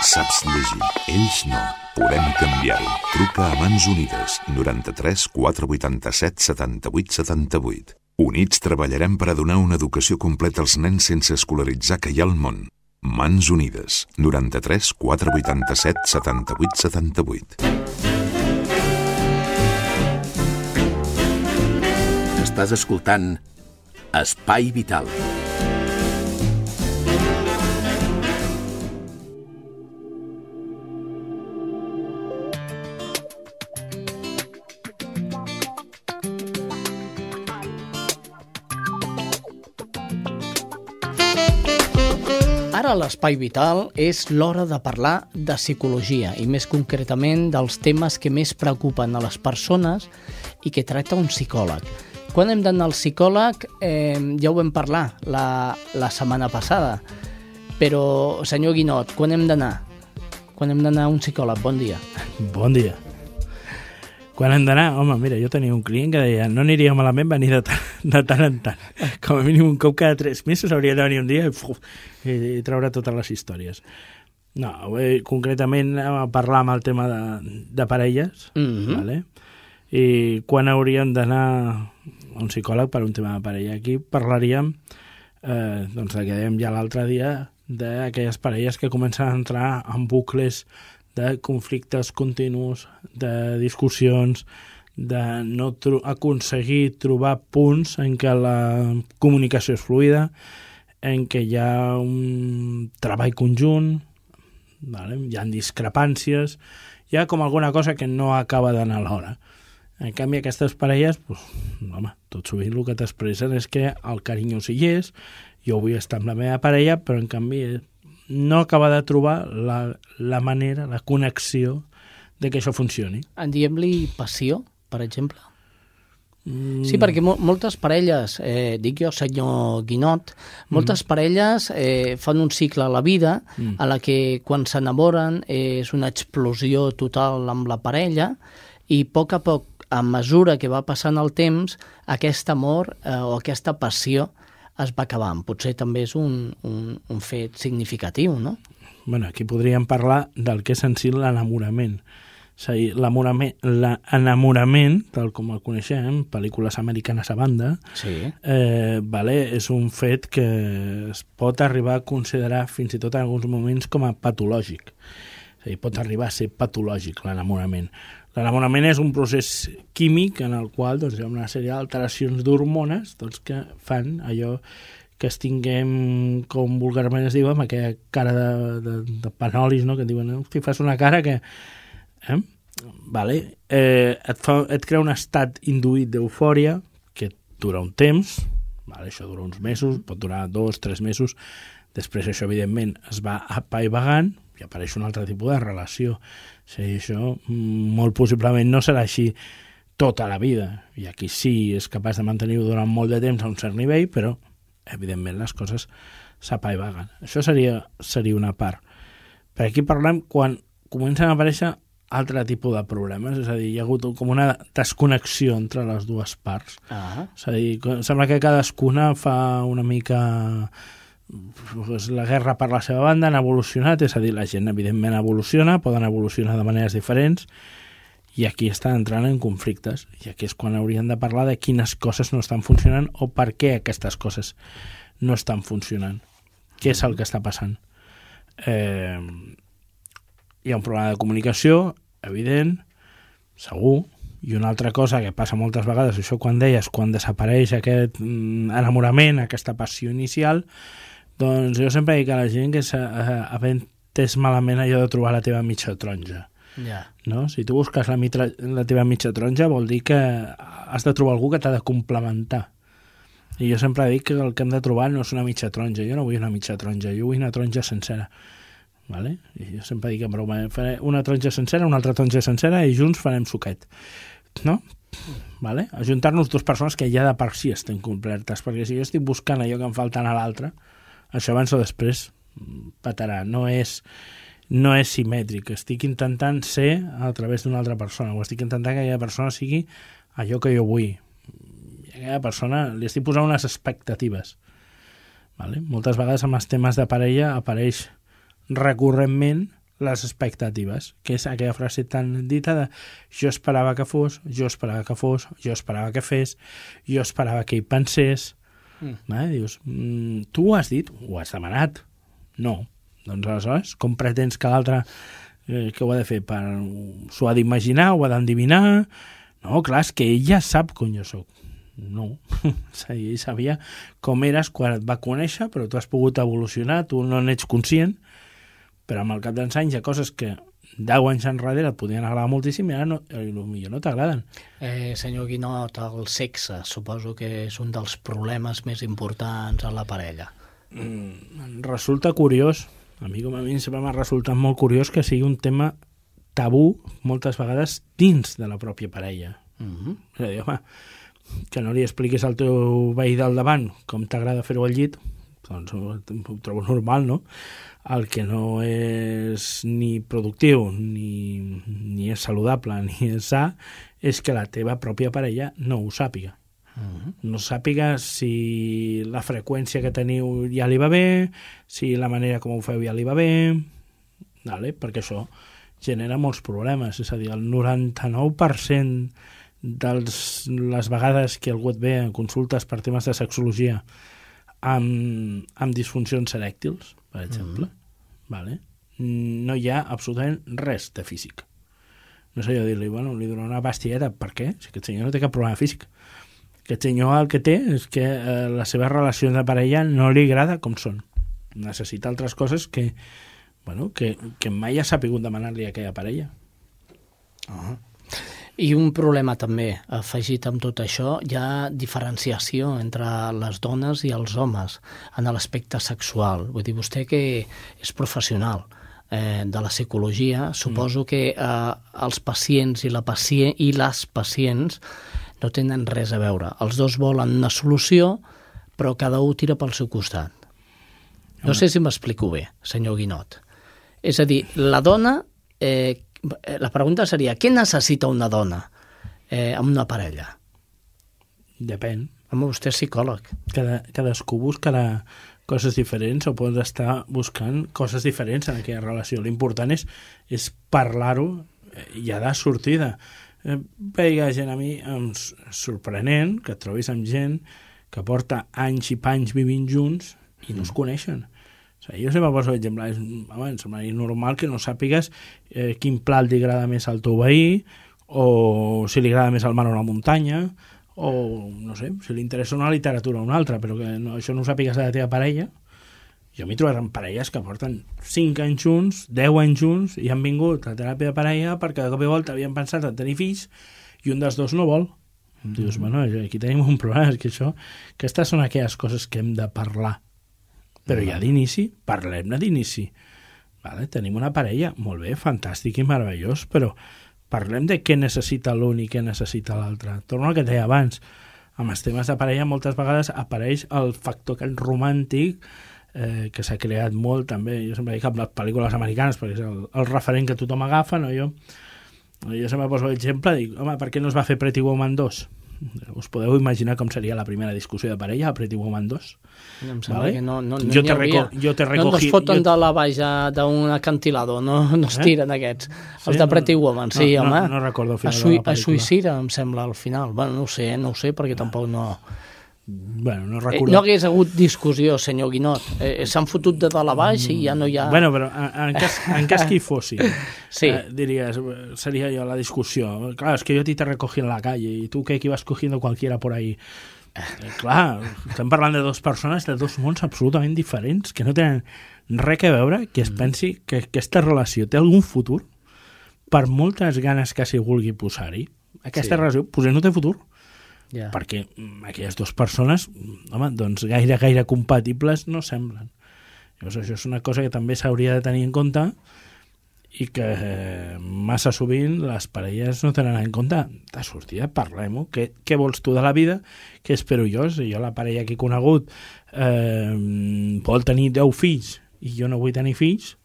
Saps llegir, ells no. Podem canviar-ho. Truca a Mans Unides 93 487 78 78. Units treballarem per a donar una educació completa als nens sense escolaritzar que hi ha al món. Mans Unides 93 487 78 78. Estàs escoltant Espai Vital. Ara a l'Espai Vital és l'hora de parlar de psicologia i més concretament dels temes que més preocupen a les persones i que tracta un psicòleg. Quan hem d'anar al psicòleg eh, ja ho vam parlar la, la setmana passada, però senyor Guinot, quan hem d'anar? Quan hem d'anar a un psicòleg? Bon dia. Bon dia. Quan hem d'anar? Home, mira, jo tenia un client que deia no aniria malament venir de, tant, de tant en tant. Com a mínim un cop cada tres mesos hauria de venir un dia i, uf, i, i treure totes les històries. No, avui, concretament a parlar amb el tema de, de parelles, Mm -hmm. vale? i quan hauríem d'anar a un psicòleg per un tema de parella. Aquí parlaríem eh, doncs, del que dèiem ja l'altre dia d'aquelles parelles que comencen a entrar en bucles de conflictes continus, de discussions, de no tro aconseguir trobar punts en què la comunicació és fluida, en què hi ha un treball conjunt, vale? hi ha discrepàncies, hi ha com alguna cosa que no acaba d'anar a l'hora. En canvi, aquestes parelles, pues, home, tot sovint el que t'expressen és que el carinyo sí és, jo vull estar amb la meva parella, però en canvi no acaba de trobar la, la manera, la connexió de que això funcioni. En diem-li passió, per exemple? Mm. Sí, perquè mo moltes parelles, eh, dic jo, senyor Guinot, moltes mm. parelles eh, fan un cicle a la vida mm. a la que quan s'enamoren eh, és una explosió total amb la parella i a poc a poc, a mesura que va passant el temps, aquest amor eh, o aquesta passió es va acabant. Potser també és un, un, un fet significatiu, no? bueno, aquí podríem parlar del que és en si l'enamorament. És a dir, l'enamorament, tal com el coneixem, pel·lícules americanes a banda, sí. eh, vale, és un fet que es pot arribar a considerar fins i tot en alguns moments com a patològic. És a dir, pot arribar a ser patològic l'enamorament. L'enamorament és un procés químic en el qual doncs, hi ha una sèrie d'alteracions d'hormones doncs, que fan allò que es tinguem, com vulgarment es diu, amb aquella cara de, de, de panolis, no? que et diuen, hosti, fas una cara que... Eh? Vale. Eh, et, fa, et crea un estat induït d'eufòria que dura un temps, vale? això dura uns mesos, pot durar dos, tres mesos, després això, evidentment, es va apaivagant i apareix un altre tipus de relació. O sigui, això molt possiblement no serà així tota la vida. I aquí sí és capaç de mantenir-ho durant molt de temps a un cert nivell, però evidentment les coses s'apaivaguen. Això seria, seria una part. Per aquí parlem quan comencen a aparèixer altre tipus de problemes, és a dir, hi ha hagut com una desconnexió entre les dues parts. Ah. És a dir, sembla que cadascuna fa una mica pues, la guerra per la seva banda han evolucionat, és a dir, la gent evidentment evoluciona, poden evolucionar de maneres diferents, i aquí estan entrant en conflictes, i aquí és quan haurien de parlar de quines coses no estan funcionant o per què aquestes coses no estan funcionant. Què és el que està passant? Eh, hi ha un problema de comunicació, evident, segur, i una altra cosa que passa moltes vegades, això quan deies, quan desapareix aquest mm, enamorament, aquesta passió inicial, doncs jo sempre dic a la gent que havent entès malament allò de trobar la teva mitja taronja. Ja. No? Si tu busques la, mitra, la teva mitja taronja vol dir que has de trobar algú que t'ha de complementar. I jo sempre dic que el que hem de trobar no és una mitja taronja. Jo no vull una mitja taronja, jo vull una taronja sencera. Vale? I jo sempre dic en broma, faré una taronja sencera, una altra taronja sencera i junts farem suquet. No? Vale? Ajuntar-nos dues persones que ja de per si estem complertes, perquè si jo estic buscant allò que em falta a l'altre, això abans o després patarà. No és, no és simètric. Estic intentant ser a través d'una altra persona, o estic intentant que aquella persona sigui allò que jo vull. I a aquella persona li estic posant unes expectatives. Vale? Moltes vegades amb els temes de parella apareix recurrentment les expectatives, que és aquella frase tan dita de jo esperava que fos, jo esperava que fos, jo esperava que fes, jo esperava que hi pensés, Mm. Vale? Dius, mm, tu ho has dit, ho has demanat. No. Doncs aleshores, com pretens que l'altre eh, que ho ha de fer? Per... S'ho ha d'imaginar, ho ha d'endivinar? No, clar, és que ell ja sap com jo sóc. No, ell sabia com eres quan et va conèixer, però tu has pogut evolucionar, tu no n'ets conscient, però amb el cap dels anys hi ha coses que 10 anys enrere et podien agradar moltíssim i ara no, millor no t'agraden. Eh, senyor Guinot, el sexe suposo que és un dels problemes més importants en la parella. Mm, resulta curiós, a mi com a mi sempre m'ha resultat molt curiós que sigui un tema tabú moltes vegades dins de la pròpia parella. Mm -hmm. És a dir, home, que no li expliquis al teu veí del davant com t'agrada fer-ho al llit, doncs ho trobo normal, no? el que no és ni productiu, ni, ni és saludable, ni és sa, és que la teva pròpia parella no ho sàpiga. Uh -huh. No sàpiga si la freqüència que teniu ja li va bé, si la manera com ho feu ja li va bé, vale? perquè això genera molts problemes. És a dir, el 99% de les vegades que algú et ve en consultes per temes de sexologia amb, amb disfuncions erèctils, per exemple, mm -hmm. vale? no hi ha absolutament res de físic. No sé jo dir-li, bueno, li dono una pastilleta, per què? Si aquest senyor no té cap problema físic. Aquest senyor el que té és que eh, les seves relacions de parella no li agrada com són. Necessita altres coses que, bueno, que, que mai ha sapigut demanar-li a aquella parella. Uh -huh. I un problema també, afegit amb tot això, hi ha diferenciació entre les dones i els homes en l'aspecte sexual. Vull dir, vostè que és professional eh, de la psicologia, suposo mm. que eh, els pacients i, la pacient, i les pacients no tenen res a veure. Els dos volen una solució, però cada un tira pel seu costat. No sé si m'explico bé, senyor Guinot. És a dir, la dona Eh, la pregunta seria, què necessita una dona eh, amb una parella? Depèn. Home, vostè és psicòleg. Cada, cadascú buscarà coses diferents o pot estar buscant coses diferents en aquella relació. L'important és, és parlar-ho eh, ja de sortida. Eh, veia gent a mi em sorprenent que et trobis amb gent que porta anys i panys vivint junts i no es coneixen. O sigui, jo sempre poso l'exemple, és, home, sembla normal que no sàpigues eh, quin plat li agrada més al teu veí, o si li agrada més el mar o la muntanya, o, no sé, si li interessa una literatura o una altra, però que no, això no ho sàpigues de la teva parella. Jo m'he trobat amb parelles que porten 5 anys junts, 10 anys junts, i han vingut a teràpia de parella perquè de cop i volta havien pensat en tenir fills i un dels dos no vol. Mm -hmm. Dius, bueno, aquí tenim un problema, és que això, aquestes són aquelles coses que hem de parlar però ja d'inici, parlem-ne d'inici. Vale? Tenim una parella, molt bé, fantàstic i meravellós, però parlem de què necessita l'un i què necessita l'altre. Torno al que deia abans. Amb els temes de parella moltes vegades apareix el factor romàntic eh, que s'ha creat molt també, jo sempre dic amb les pel·lícules americanes perquè és el, el referent que tothom agafa, no? jo, jo sempre poso l'exemple, dic, home, per què no es va fer Pretty Woman 2? Us podeu imaginar com seria la primera discussió de parella a Pretty Woman 2? Em sembla vale? que no, no, no jo te reco, jo te recogí... No, no es foten jo... de la baixa d'un acantilado, no, no es tiren eh? aquests. Els sí, de Pretty no, Woman, sí, no, home. No, no recordo el final a, sui, de la a suïcida, em sembla, al final. Bueno, no ho sé, no ho sé, perquè tampoc no... Bueno, no Eh, recordo. no hagués hagut discussió, senyor Guinot. Eh, S'han fotut de dalt a baix i ja no hi ha... Bueno, però en, en, cas, en cas que hi fossin, sí. eh, diries, seria jo la discussió. Claro, es que yo a ti te recogí en la calle y tú que, que ibas cogiendo cualquiera por ahí. Eh, clar, estem parlant de dues persones de dos mons absolutament diferents que no tenen res que veure, que es pensi que aquesta relació té algun futur per moltes ganes que s'hi vulgui posar-hi. Aquesta Sí. relació potser no té futur Ja. perquè mm, aquelles dues persones, mm, home, doncs gaire, gaire compatibles no semblen. Llavors això és una cosa que també s'hauria de tenir en compte i que eh, massa sovint les parelles no tenen en compte. De sortida, parlem-ho. Què, què vols tu de la vida? Què espero jo? Si jo la parella que he conegut eh, vol tenir 10 fills i jo no vull tenir fills,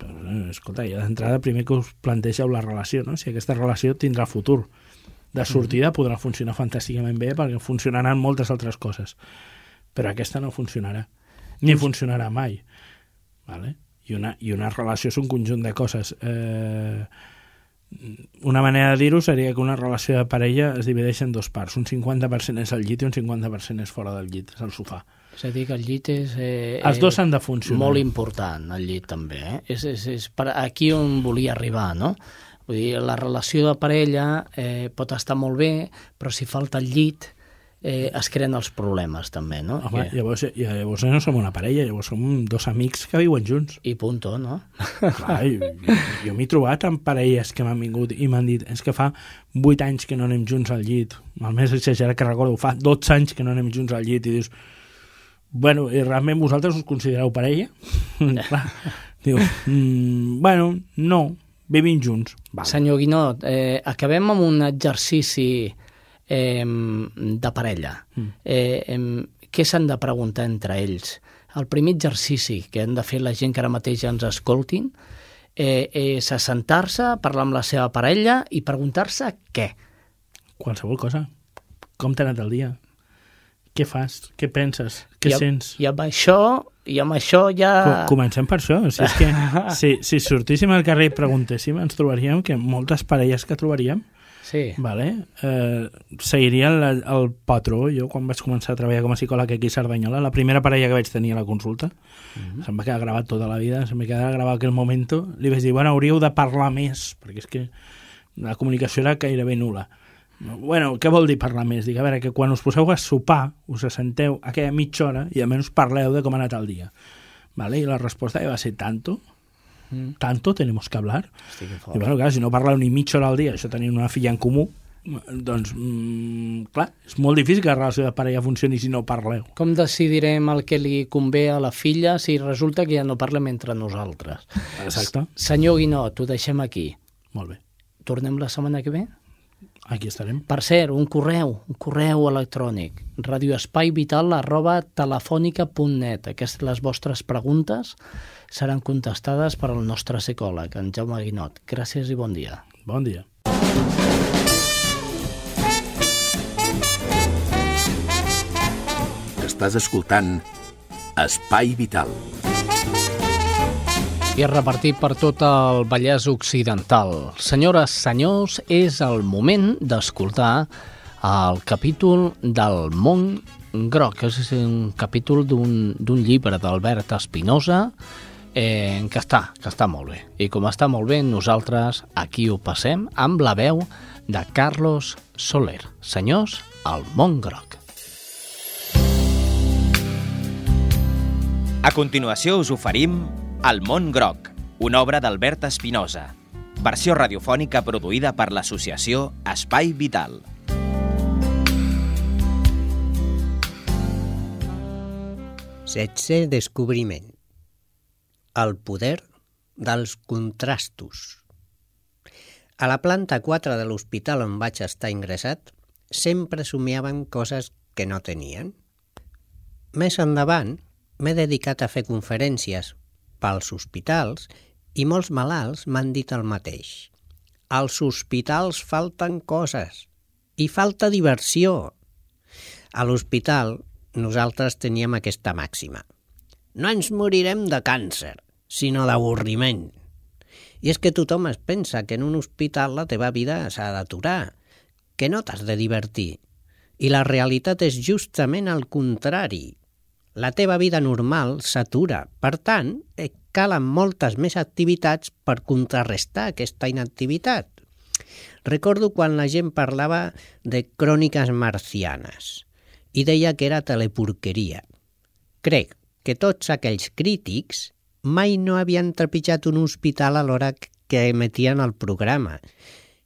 doncs, eh, escolta, ja d'entrada primer que us plantegeu la relació, no? si aquesta relació tindrà futur. De sortida podrà funcionar fantàsticament bé perquè funcionaran moltes altres coses, però aquesta no funcionarà, ni funcionarà mai. Vale? I, una, I una relació és un conjunt de coses. Eh, una manera de dir-ho seria que una relació de parella es divideix en dos parts. Un 50% és al llit i un 50% és fora del llit, és al sofà. És a dir, que el llit és... Eh, Els dos han de funcionar. Molt important, el llit també. Eh? És, és, és per aquí on volia arribar, no? Vull dir, la relació de parella eh, pot estar molt bé, però si falta el llit eh, es creen els problemes també, no? Home, que... llavors, llavors no som una parella, llavors som dos amics que viuen junts. I punto, no? Clar, jo, jo m'he trobat amb parelles que m'han vingut i m'han dit és que fa 8 anys que no anem junts al llit. El més exagerat que recordo, fa 12 anys que no anem junts al llit i dius bueno, i realment vosaltres us considereu parella? Clar, diu, mm, bueno, no, vivim junts. Val. Senyor Guinot, eh, acabem amb un exercici eh, de parella. Mm. Eh, eh, què s'han de preguntar entre ells? El primer exercici que han de fer la gent que ara mateix ens escoltin eh, és assentar-se, parlar amb la seva parella i preguntar-se què. Qualsevol cosa. Com t'ha anat el dia? Què fas? Què penses? Què I, amb- sents? I amb això, i amb això ja... Co- Comencem per això. Si, és que, si, si sortíssim al carrer i preguntéssim, ens trobaríem que moltes parelles que trobaríem Sí. vale, eh, seguirien la, el patró. Jo, quan vaig començar a treballar com a psicòleg aquí a Cerdanyola, la primera parella que vaig tenir a la consulta, se'm va quedar gravat tota la vida, se'm va quedar gravat aquell moment, li vaig dir, bueno, hauríeu de parlar més, perquè és que la comunicació era gairebé nula. Bueno, què vol dir parlar més? Dic, a veure, que quan us poseu a sopar, us assenteu aquella mitja hora i almenys parleu de com ha anat el dia. Vale? I la resposta va ser tanto, Mm. tanto tenemos que hablar. Estic I bueno, clar, si no parleu ni mitja hora al dia, això tenint una filla en comú, doncs, mm, clar, és molt difícil que la relació de parella funcioni si no parleu. Com decidirem el que li convé a la filla si resulta que ja no parlem entre nosaltres? Exacte. S- Senyor Guinot, ho deixem aquí. Molt bé. Tornem la setmana que ve? Aquí estarem. Per cert, un correu, un correu electrònic, radioespaivital arroba telefònica.net. Aquestes les vostres preguntes seran contestades per al nostre psicòleg, en Jaume Guinot. Gràcies i bon dia. Bon dia. Estàs escoltant Espai Vital. I repartit per tot el Vallès Occidental. Senyores, senyors, és el moment d'escoltar el capítol del món groc. És un capítol d'un llibre d'Albert Espinosa eh, que està, que està molt bé. I com està molt bé, nosaltres aquí ho passem amb la veu de Carlos Soler. Senyors, el món groc. A continuació us oferim El món groc, una obra d'Albert Espinosa. Versió radiofònica produïda per l'associació Espai Vital. Setze descobriment. El poder dels contrastos. A la planta 4 de l'hospital on vaig estar ingressat, sempre somiaven coses que no tenien. Més endavant, m'he dedicat a fer conferències pels hospitals i molts malalts m'han dit el mateix. Als hospitals falten coses. i falta diversió. A l'hospital nosaltres teníem aquesta màxima. No ens morirem de càncer, sinó d'avorriment. I és que tothom es pensa que en un hospital la teva vida s'ha d'aturar, que no t'has de divertir. I la realitat és justament el contrari. La teva vida normal s'atura. Per tant, et calen moltes més activitats per contrarrestar aquesta inactivitat. Recordo quan la gent parlava de cròniques marcianes i deia que era teleporqueria. Crec que tots aquells crítics mai no havien trepitjat un hospital a l'hora que emetien el programa.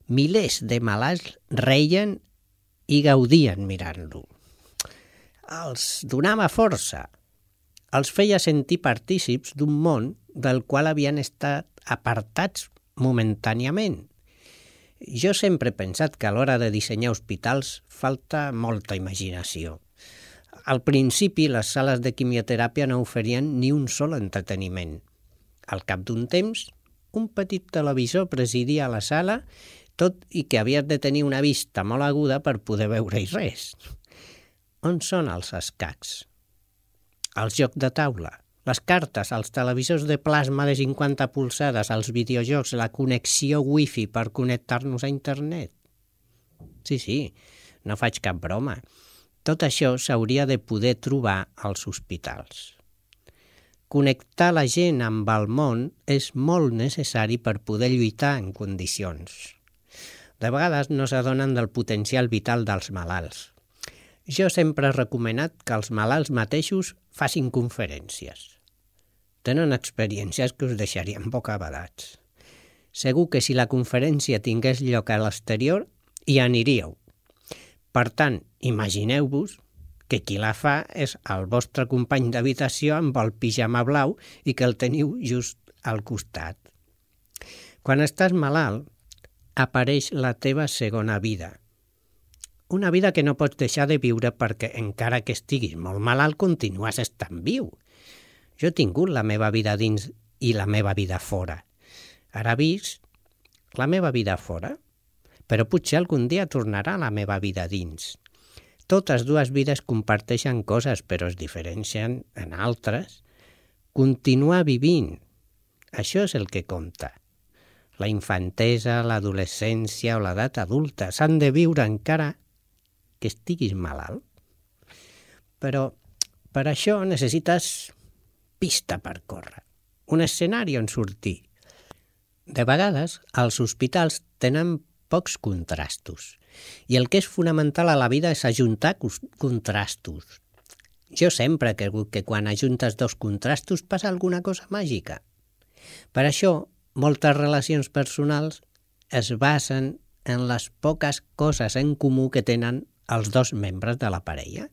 Milers de malalts reien i gaudien mirant-lo. Els donava força. Els feia sentir partícips d'un món del qual havien estat apartats momentàniament. Jo sempre he pensat que a l'hora de dissenyar hospitals falta molta imaginació. Al principi, les sales de quimioteràpia no oferien ni un sol entreteniment. Al cap d'un temps, un petit televisor presidia la sala, tot i que havies de tenir una vista molt aguda per poder veure-hi res. On són els escacs? Els jocs de taula, les cartes, els televisors de plasma de 50 polsades, els videojocs, la connexió wifi per connectar-nos a internet. Sí, sí, no faig cap broma. Tot això s'hauria de poder trobar als hospitals. Connectar la gent amb el món és molt necessari per poder lluitar en condicions. De vegades no s'adonen del potencial vital dels malalts. Jo sempre he recomanat que els malalts mateixos facin conferències. Tenen experiències que us deixarien bocabadats. Segur que si la conferència tingués lloc a l'exterior, hi aniríeu. Per tant, imagineu-vos que qui la fa és el vostre company d'habitació amb el pijama blau i que el teniu just al costat. Quan estàs malalt, apareix la teva segona vida. Una vida que no pots deixar de viure perquè encara que estiguis molt malalt continues estant viu. Jo he tingut la meva vida dins i la meva vida fora. Ara vist la meva vida fora, però potser algun dia tornarà la meva vida dins. Totes dues vides comparteixen coses, però es diferencien en altres. Continuar vivint, això és el que compta. La infantesa, l'adolescència o l'edat adulta s'han de viure encara que estiguis malalt. Però per això necessites pista per córrer, un escenari on sortir. De vegades, els hospitals tenen pocs contrastos i el que és fonamental a la vida és ajuntar contrastos. Jo sempre he cregut que quan ajuntes dos contrastos passa alguna cosa màgica. Per això, moltes relacions personals es basen en les poques coses en comú que tenen els dos membres de la parella.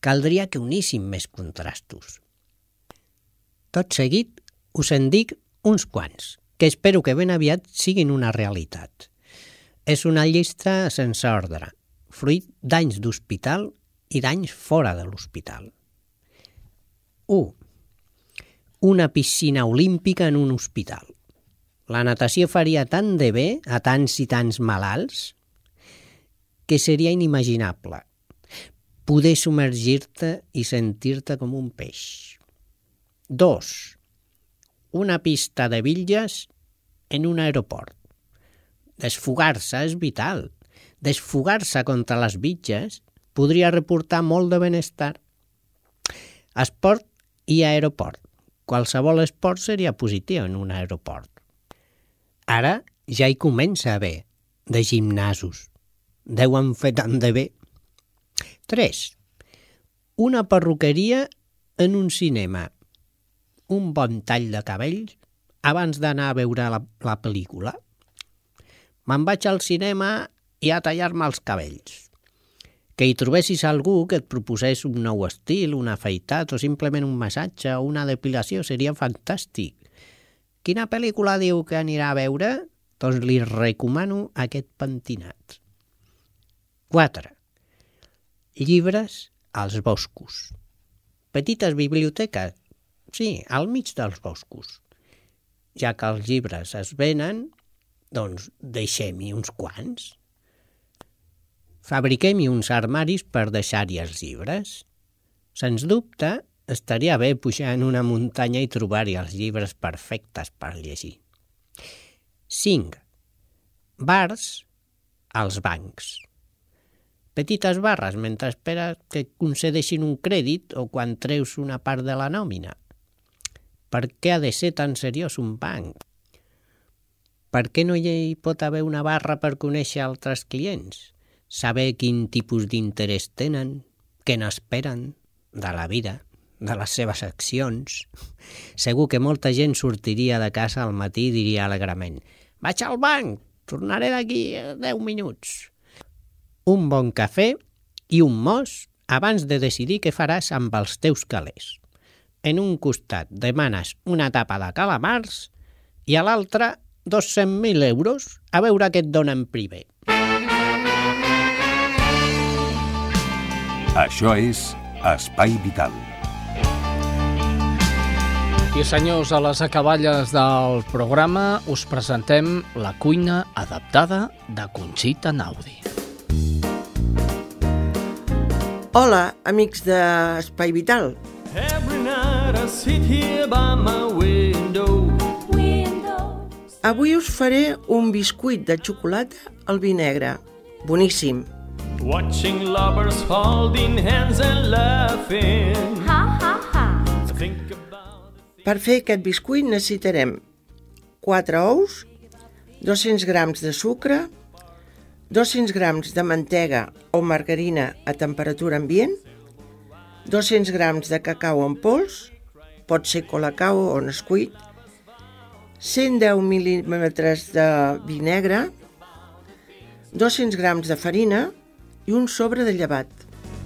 Caldria que uníssim més contrastos. Tot seguit us en dic uns quants, que espero que ben aviat siguin una realitat. És una llista sense ordre, fruit d'anys d'hospital i d'anys fora de l'hospital. 1. Una piscina olímpica en un hospital. La natació faria tant de bé a tants i tants malalts que seria inimaginable poder submergir-te i sentir-te com un peix. 2. Una pista de bitlles en un aeroport. Desfogar-se és vital. Desfogar-se contra les bitxes podria reportar molt de benestar. Esport i aeroport. Qualsevol esport seria positiu en un aeroport. Ara ja hi comença a haver de gimnasos. Deuen fer tant de bé. 3. Una perruqueria en un cinema. Un bon tall de cabells abans d'anar a veure la, la pel·lícula. Me'n vaig al cinema i a tallar-me els cabells. Que hi trobessis algú que et proposés un nou estil, un afeitat o simplement un massatge o una depilació seria fantàstic. Quina pel·lícula diu que anirà a veure? Doncs li recomano aquest pentinat. 4. Llibres als boscos. Petites biblioteques, sí, al mig dels boscos. Ja que els llibres es venen, doncs deixem-hi uns quants. Fabriquem-hi uns armaris per deixar-hi els llibres. Sens dubte, estaria bé pujar en una muntanya i trobar-hi els llibres perfectes per llegir. 5. Bars als bancs. Petites barres mentre esperes que concedeixin un crèdit o quan treus una part de la nòmina. Per què ha de ser tan seriós un banc? Per què no hi pot haver una barra per conèixer altres clients? Saber quin tipus d'interès tenen, què n'esperen de la vida, de les seves accions. Segur que molta gent sortiria de casa al matí i diria alegrement «Vaig al banc, tornaré d'aquí 10 minuts». Un bon cafè i un mos abans de decidir què faràs amb els teus calés. En un costat demanes una tapa de calamars i a l'altre 200.000 euros a veure què et donen primer. Això és Espai Vital. I senyors, a les acaballes del programa us presentem la cuina adaptada de Conxita Naudi. Hola, amics d'Espai Vital. Every night I sit here by my window Avui us faré un biscuit de xocolata al vi negre. Boníssim. Watching lovers holding hands and laughing. Ha, ha, ha. Per fer aquest biscuit necessitarem 4 ous, 200 grams de sucre, 200 grams de mantega o margarina a temperatura ambient, 200 grams de cacau en pols, pot ser colacao o nescuit, 110 mil·límetres de vi negre, 200 grams de farina i un sobre de llevat.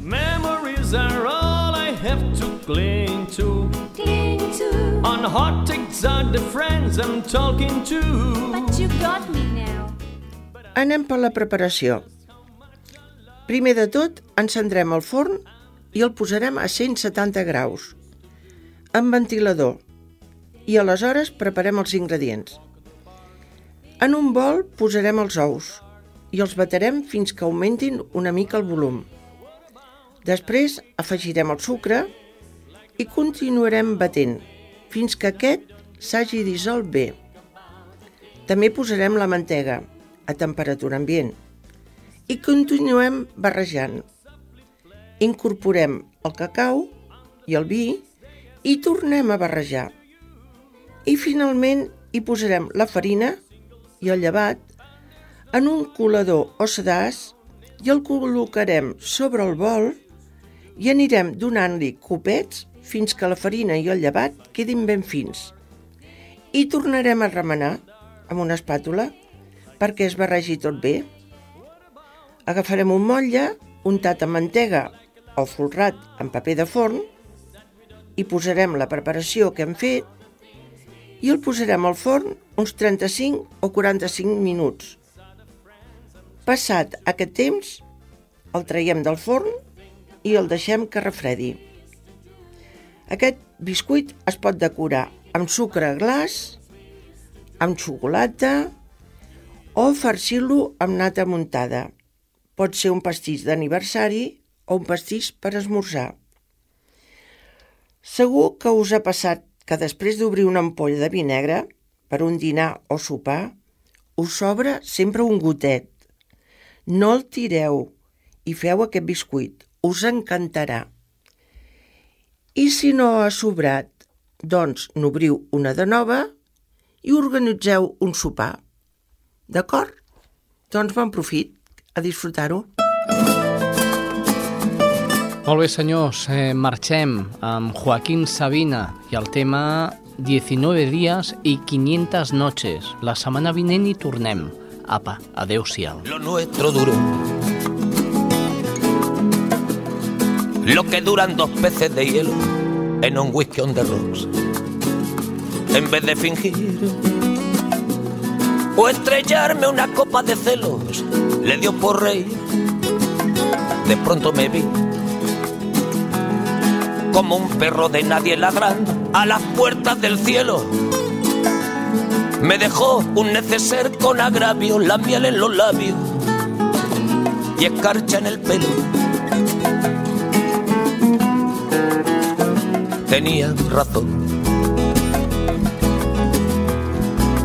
Memories are all I have to cling to. Cling to. On hot takes are the friends I'm talking to. But you got me. Anem per la preparació. Primer de tot, encendrem el forn i el posarem a 170 graus. Amb ventilador, i aleshores preparem els ingredients. En un bol posarem els ous i els baterem fins que augmentin una mica el volum. Després afegirem el sucre i continuarem batent fins que aquest s'hagi dissolt bé. També posarem la mantega a temperatura ambient i continuem barrejant. Incorporem el cacau i el vi i tornem a barrejar. I finalment hi posarem la farina i el llevat en un colador o sedàs i el col·locarem sobre el bol i anirem donant-li copets fins que la farina i el llevat quedin ben fins. I tornarem a remenar amb una espàtula perquè es barregi tot bé. Agafarem un motlle untat amb mantega o folrat en paper de forn i posarem la preparació que hem fet i el posarem al forn uns 35 o 45 minuts. Passat aquest temps, el traiem del forn i el deixem que refredi. Aquest biscuit es pot decorar amb sucre glaç, amb xocolata o farcir-lo amb nata muntada. Pot ser un pastís d'aniversari o un pastís per esmorzar. Segur que us ha passat que després d'obrir una ampolla de vi negre per un dinar o sopar, us sobra sempre un gotet. No el tireu i feu aquest biscuit, us encantarà. I si no ha sobrat, doncs n'obriu una de nova i organitzeu un sopar. D'acord? Doncs bon profit, a disfrutar-ho. Molt bé, senyors, eh, marxem amb Joaquín Sabina i el tema 19 dies i 500 noches. La setmana vinent hi tornem. Apa, adeu-siau. Lo nuestro duró Lo que duran dos peces de hielo en un whisky on the rocks. En vez de fingir o estrellarme una copa de celos, le dio por reír. De pronto me vi como un perro de nadie ladrando a las puertas del cielo. Me dejó un neceser con agravio, la miel en los labios y escarcha en el pelo. Tenía razón.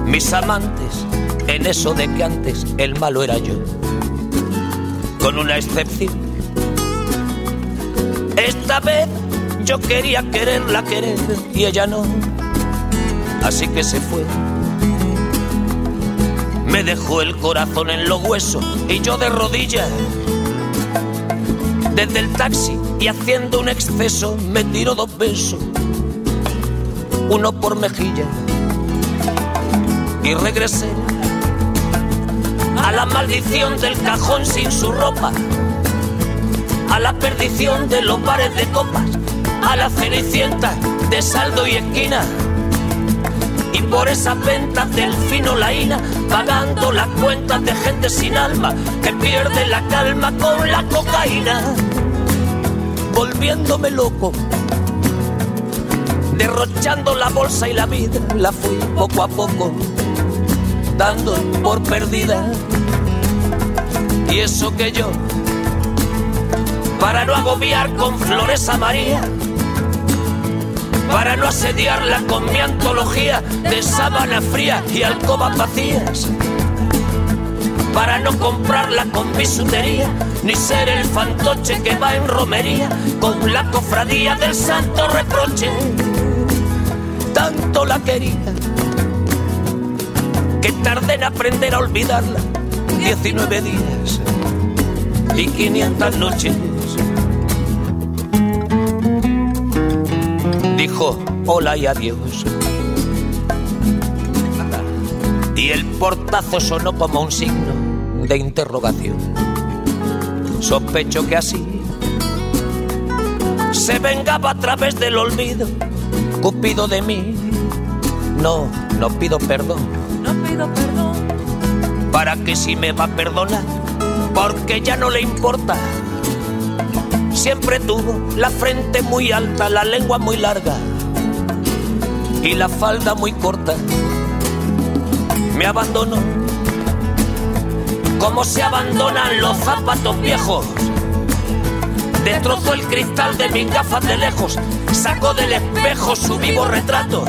Mis amantes, en eso de que antes el malo era yo, con una excepción. Esta vez yo quería quererla querer y ella no, así que se fue. Me dejó el corazón en los huesos y yo de rodillas. Desde el taxi y haciendo un exceso me tiró dos besos, uno por mejilla. Y regresé a la maldición del cajón sin su ropa, a la perdición de los bares de copas, a la cenicienta de saldo y esquina. Y por esas ventas del fino laína, pagando las cuentas de gente sin alma que pierde la calma con la cocaína, volviéndome loco. Derrochando la bolsa y la vida, la fui poco a poco dando por perdida. Y eso que yo, para no agobiar con flores a María, para no asediarla con mi antología de sábana fría y alcobas vacías, para no comprarla con bisutería, ni ser el fantoche que va en romería con la cofradía del santo reproche. Tanto la quería que tardé en aprender a olvidarla. 19 días y 500 noches. Dijo hola y adiós. Y el portazo sonó como un signo de interrogación. Sospecho que así se vengaba a través del olvido. Cupido de mí. No, no pido perdón no pido perdón. Para que si me va a perdonar, porque ya no le importa. Siempre tuvo la frente muy alta, la lengua muy larga y la falda muy corta. Me abandonó como se abandonan los zapatos viejos. Destrozó el cristal de mis gafas de lejos, sacó del espejo su vivo retrato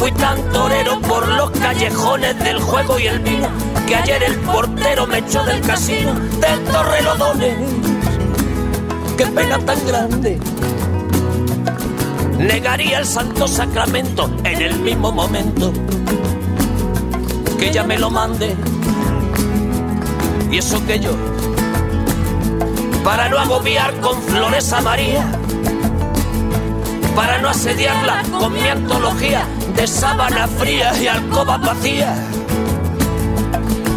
fui tan torero por los callejones del juego y el vino que ayer el portero me echó del casino del Torrelodones. Qué pena tan grande. Negaría el santo sacramento en el mismo momento que ella me lo mande. Y eso que yo, para no agobiar con flores a María, para no asediarla con mi antología de sábana fría y alcoba vacía.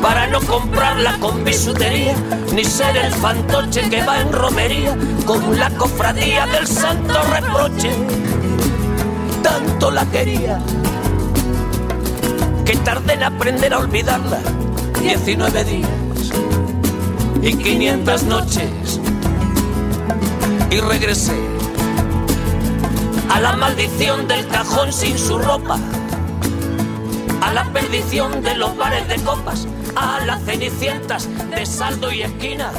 Para no comprarla con bisutería, ni ser el fantoche que va en romería con la cofradía del santo reproche. Tanto la quería que tardé en aprender a olvidarla. 19 días y 500 noches. Y regresé la maldición del cajón sin su ropa, a la perdición de los bares de copas, a las cenicientas de saldo y esquina,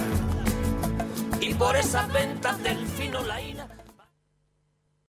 y por esas ventas del.